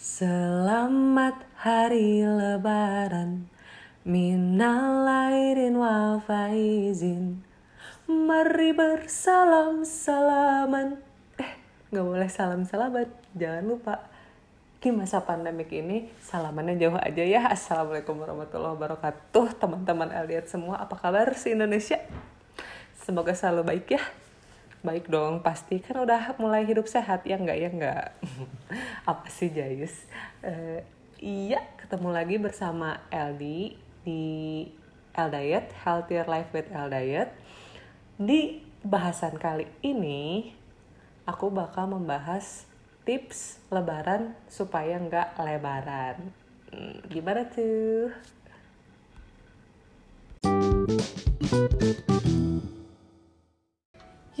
Selamat hari lebaran. Minal aidin wal faizin. Mari bersalam salaman. Eh gak boleh salam salaman Jangan lupa. Di masa pandemik ini salamannya jauh aja ya. Assalamualaikum warahmatullahi wabarakatuh. Teman-teman Elliot semua apa kabar si Indonesia? Semoga selalu baik ya baik dong pasti. Kan udah mulai hidup sehat ya enggak ya enggak apa sih Jayus? Uh, iya ketemu lagi bersama Eldi di L Diet Healthier Life with L Diet di bahasan kali ini aku bakal membahas tips lebaran supaya enggak lebaran. Hmm, gimana tuh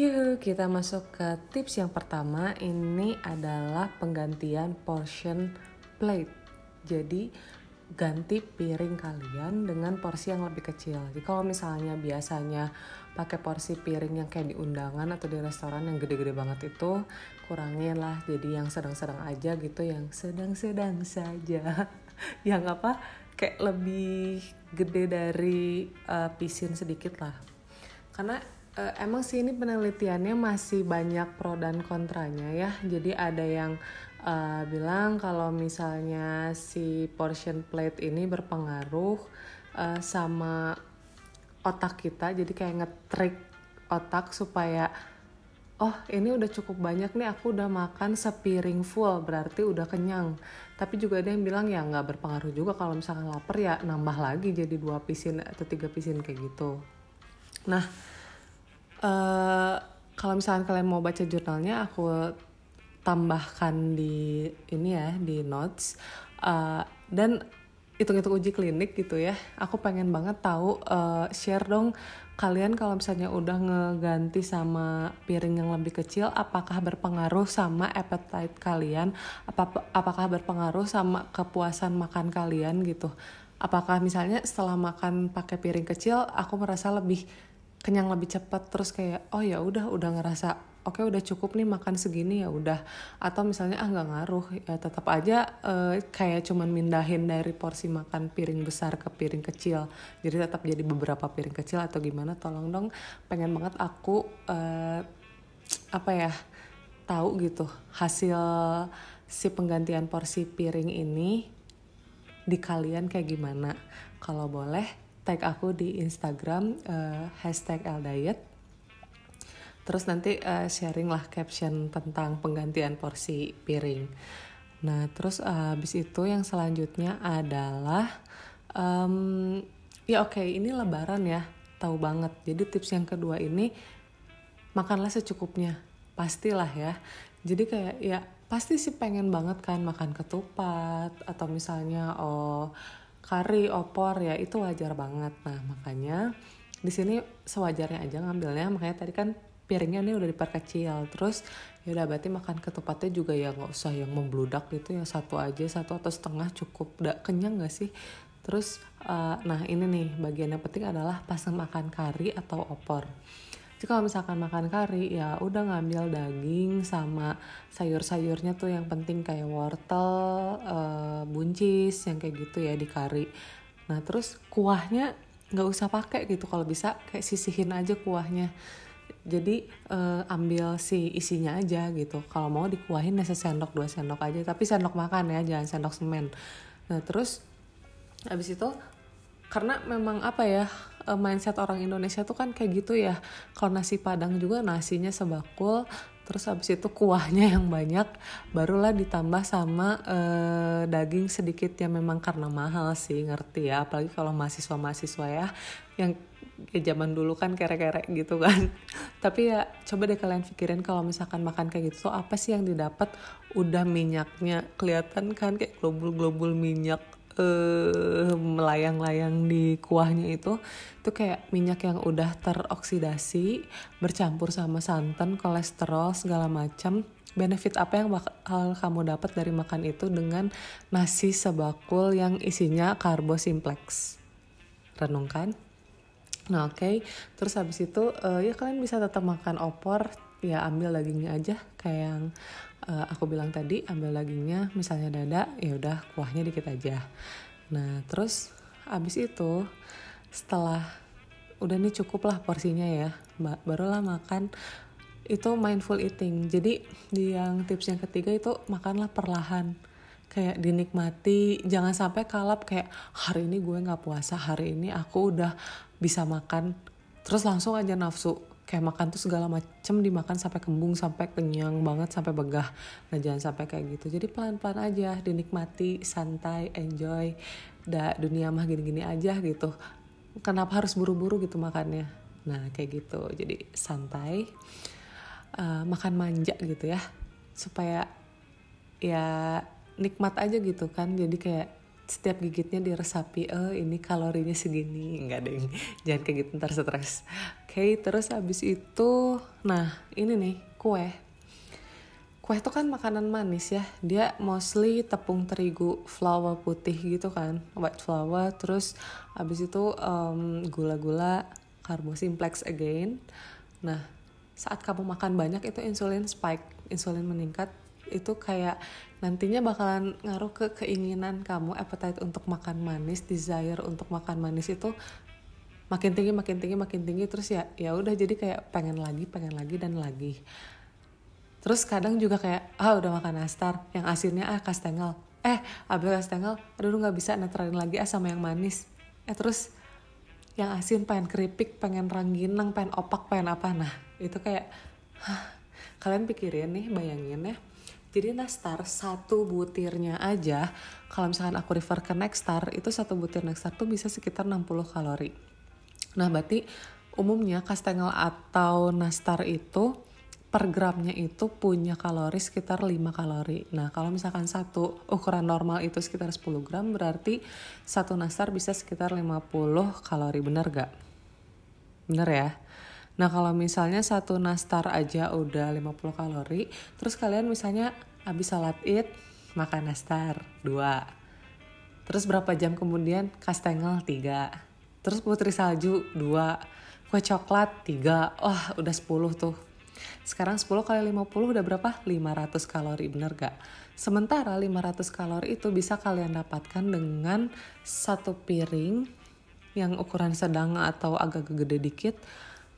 Yuk kita masuk ke tips yang pertama ini adalah penggantian portion plate. Jadi ganti piring kalian dengan porsi yang lebih kecil. Jadi kalau misalnya biasanya pakai porsi piring yang kayak di undangan atau di restoran yang gede-gede banget itu kurangin lah jadi yang sedang-sedang aja gitu yang sedang-sedang saja yang apa kayak lebih gede dari uh, pisin sedikit lah karena uh, emang sih ini penelitiannya masih banyak pro dan kontranya ya. Jadi ada yang uh, bilang kalau misalnya si portion plate ini berpengaruh uh, sama otak kita, jadi kayak ngetrik otak supaya oh ini udah cukup banyak nih aku udah makan sepiring full berarti udah kenyang tapi juga ada yang bilang ya nggak berpengaruh juga kalau misalkan lapar ya nambah lagi jadi dua pisin atau tiga pisin kayak gitu nah uh, kalau misalnya kalian mau baca jurnalnya aku tambahkan di ini ya di notes. Uh, dan hitung-hitung uji klinik gitu ya. Aku pengen banget tahu uh, share dong kalian kalau misalnya udah ngeganti sama piring yang lebih kecil apakah berpengaruh sama appetite kalian? Apa apakah berpengaruh sama kepuasan makan kalian gitu? Apakah misalnya setelah makan pakai piring kecil aku merasa lebih kenyang lebih cepat terus kayak oh ya udah udah ngerasa oke okay, udah cukup nih makan segini ya udah. Atau misalnya ah nggak ngaruh. Ya tetap aja uh, kayak cuman mindahin dari porsi makan piring besar ke piring kecil. Jadi tetap jadi beberapa piring kecil atau gimana tolong dong pengen banget aku uh, apa ya tahu gitu hasil si penggantian porsi piring ini di kalian kayak gimana. Kalau boleh tag aku di Instagram uh, hashtag Eldiet. Terus nanti uh, sharing lah caption tentang penggantian porsi piring. Nah terus uh, habis itu yang selanjutnya adalah um, ya oke okay, ini lebaran ya tahu banget. Jadi tips yang kedua ini makanlah secukupnya. Pastilah ya. Jadi kayak ya pasti sih pengen banget kan makan ketupat atau misalnya oh kari opor ya itu wajar banget. Nah makanya di sini sewajarnya aja ngambilnya. Makanya tadi kan piringnya ini udah diperkecil. Terus ya udah berarti makan ketupatnya juga ya nggak usah yang membludak gitu ya satu aja satu atau setengah cukup. Udah kenyang gak sih? Terus uh, nah ini nih bagian yang penting adalah pas makan kari atau opor jadi kalau misalkan makan kari ya udah ngambil daging sama sayur-sayurnya tuh yang penting kayak wortel, uh, buncis yang kayak gitu ya di kari. Nah terus kuahnya nggak usah pakai gitu kalau bisa kayak sisihin aja kuahnya. Jadi uh, ambil si isinya aja gitu. Kalau mau dikuahin ya sendok dua sendok aja, tapi sendok makan ya, jangan sendok semen. Nah terus habis itu karena memang apa ya uh, mindset orang Indonesia tuh kan kayak gitu ya. Kalau nasi padang juga nasinya sebakul terus habis itu kuahnya yang banyak barulah ditambah sama uh, daging sedikit yang memang karena mahal sih ngerti ya. Apalagi kalau mahasiswa-mahasiswa ya yang ya zaman dulu kan kere-kere gitu kan. Tapi ya coba deh kalian pikirin kalau misalkan makan kayak gitu tuh apa sih yang didapat? Udah minyaknya kelihatan kan kayak globul-globul minyak uh, melayang-layang di kuahnya itu itu kayak minyak yang udah teroksidasi bercampur sama santan kolesterol segala macam. Benefit apa yang bakal kamu dapat dari makan itu dengan nasi sebakul yang isinya karbo simplex. Renungkan. Nah oke. Okay. terus habis itu uh, ya kalian bisa tetap makan opor. Ya ambil dagingnya aja kayak yang uh, aku bilang tadi ambil dagingnya misalnya dada ya udah kuahnya dikit aja. Nah terus abis itu setelah udah nih cukup lah porsinya ya barulah makan. Itu mindful eating. Jadi di yang tips yang ketiga itu makanlah perlahan. Kayak dinikmati jangan sampai kalap kayak hari ini gue nggak puasa hari ini aku udah bisa makan. Terus langsung aja nafsu kayak makan tuh segala macem dimakan sampai kembung sampai kenyang banget sampai begah. Nah jangan sampai kayak gitu. Jadi pelan pelan aja dinikmati santai enjoy da dunia mah gini gini aja gitu. Kenapa harus buru buru gitu makannya? Nah kayak gitu. Jadi santai uh, makan manja gitu ya. Supaya ya nikmat aja gitu kan. Jadi kayak setiap gigitnya diresapi oh ini kalorinya segini. Enggak deh jangan kayak gitu ntar stres. Oke okay, terus habis itu nah ini nih kue. Kue itu kan makanan manis ya. Dia mostly tepung terigu flour putih gitu kan white flour terus habis itu um, gula-gula karbo simplex again. Nah saat kamu makan banyak itu insulin spike insulin meningkat itu kayak nantinya bakalan ngaruh ke keinginan kamu appetite untuk makan manis desire untuk makan manis itu makin tinggi makin tinggi makin tinggi terus ya ya udah jadi kayak pengen lagi pengen lagi dan lagi. Terus kadang juga kayak ah udah makan nastar yang asinnya ah kastengel. Eh abis kastengel aduh nggak bisa netralin lagi ah sama yang manis. Eh terus yang asin pengen keripik pengen rangginang pengen opak pengen apa nah itu kayak Hah, kalian pikirin nih bayangin ya jadi Nastar satu butirnya aja, kalau misalkan aku refer ke Nextar, itu satu butir Nextar tuh bisa sekitar 60 kalori. Nah berarti umumnya Kastengel atau Nastar itu per gramnya itu punya kalori sekitar 5 kalori. Nah kalau misalkan satu ukuran normal itu sekitar 10 gram berarti satu nastar bisa sekitar 50 kalori. Bener gak? Bener ya? Nah kalau misalnya satu nastar aja udah 50 kalori, terus kalian misalnya habis salat id makan nastar dua. Terus berapa jam kemudian kastengel tiga. Terus putri salju dua. Kue coklat tiga. Wah udah 10 tuh. Sekarang 10 kali 50 udah berapa? 500 kalori bener gak? Sementara 500 kalori itu bisa kalian dapatkan dengan satu piring yang ukuran sedang atau agak gede dikit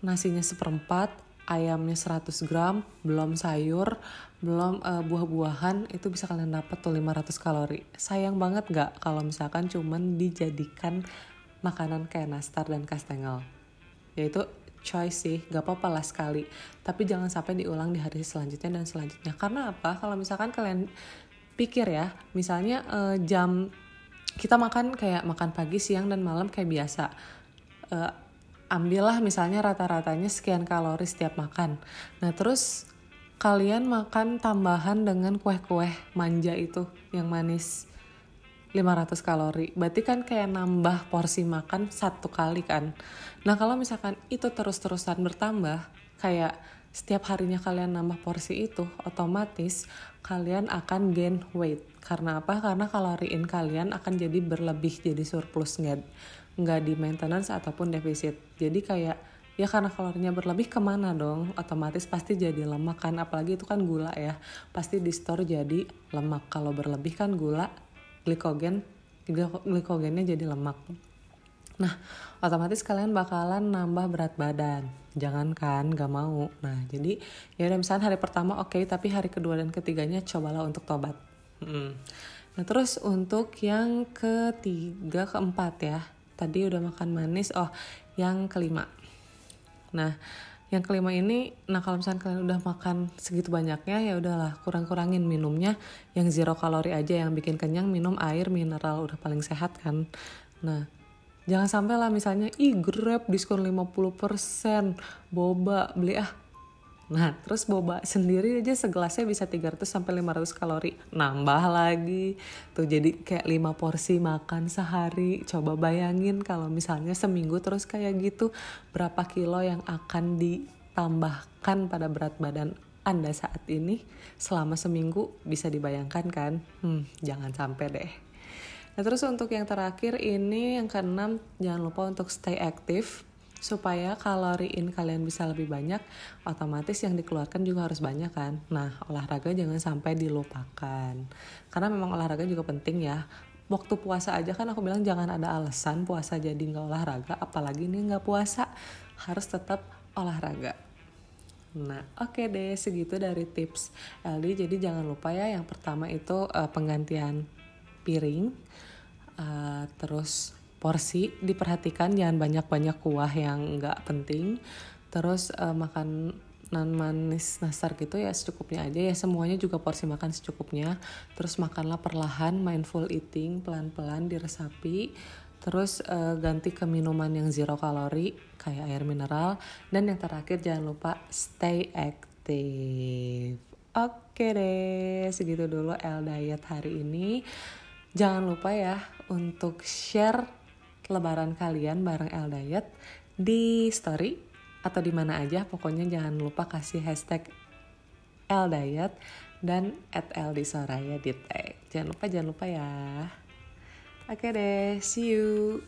nasinya seperempat, ayamnya 100 gram, belum sayur, belum uh, buah-buahan, itu bisa kalian dapat tuh 500 kalori. Sayang banget gak kalau misalkan cuman dijadikan makanan kayak nastar dan kastengel. Yaitu choice sih, gak apa-apa lah sekali. Tapi jangan sampai diulang di hari selanjutnya dan selanjutnya. Karena apa? Kalau misalkan kalian pikir ya, misalnya uh, jam kita makan kayak makan pagi, siang, dan malam kayak biasa. Uh, ambillah misalnya rata-ratanya sekian kalori setiap makan. Nah terus kalian makan tambahan dengan kue-kue manja itu yang manis 500 kalori. Berarti kan kayak nambah porsi makan satu kali kan. Nah kalau misalkan itu terus-terusan bertambah, kayak setiap harinya kalian nambah porsi itu, otomatis kalian akan gain weight. Karena apa? Karena kaloriin kalian akan jadi berlebih, jadi surplus nggak nggak di maintenance ataupun defisit. Jadi kayak ya karena kalorinya berlebih ke mana dong? Otomatis pasti jadi lemak kan apalagi itu kan gula ya. Pasti di store jadi lemak. Kalau berlebih kan gula glikogen glikogennya jadi lemak. Nah otomatis kalian bakalan nambah berat badan. Jangan kan gak mau. Nah jadi ya udah misalnya hari pertama oke okay, tapi hari kedua dan ketiganya cobalah untuk tobat. Hmm. nah terus untuk yang ketiga keempat ya tadi udah makan manis oh yang kelima. Nah yang kelima ini nah kalau misalnya kalian udah makan segitu banyaknya ya udahlah kurang-kurangin minumnya. Yang zero kalori aja yang bikin kenyang minum air mineral udah paling sehat kan. Nah jangan sampai lah misalnya ih grab diskon 50% boba beli ah Nah, terus boba sendiri aja segelasnya bisa 300 sampai 500 kalori. Nambah lagi. Tuh jadi kayak 5 porsi makan sehari. Coba bayangin kalau misalnya seminggu terus kayak gitu, berapa kilo yang akan ditambahkan pada berat badan Anda saat ini selama seminggu bisa dibayangkan kan? Hmm, jangan sampai deh. Nah, terus untuk yang terakhir ini yang keenam jangan lupa untuk stay active supaya kalori in kalian bisa lebih banyak otomatis yang dikeluarkan juga harus banyak kan? Nah olahraga jangan sampai dilupakan. Karena memang olahraga juga penting ya. Waktu puasa aja kan aku bilang jangan ada alasan puasa jadi nggak olahraga apalagi ini nggak puasa. Harus tetap olahraga. Nah, oke okay deh, segitu dari tips LD. Jadi jangan lupa ya, yang pertama itu uh, penggantian piring, uh, terus porsi diperhatikan jangan banyak-banyak kuah yang nggak penting. Terus uh, makan non manis nastar gitu ya secukupnya aja ya. Semuanya juga porsi makan secukupnya. Terus makanlah perlahan mindful eating pelan-pelan diresapi. Terus uh, ganti ke minuman yang zero kalori kayak air mineral. Dan yang terakhir jangan lupa stay active. Oke deh segitu dulu L diet hari ini. Jangan lupa ya untuk share lebaran kalian bareng L diet di story atau di mana aja pokoknya jangan lupa kasih hashtag L Diet dan at LD Soraya di tag. Jangan lupa, jangan lupa ya. Oke deh, see you.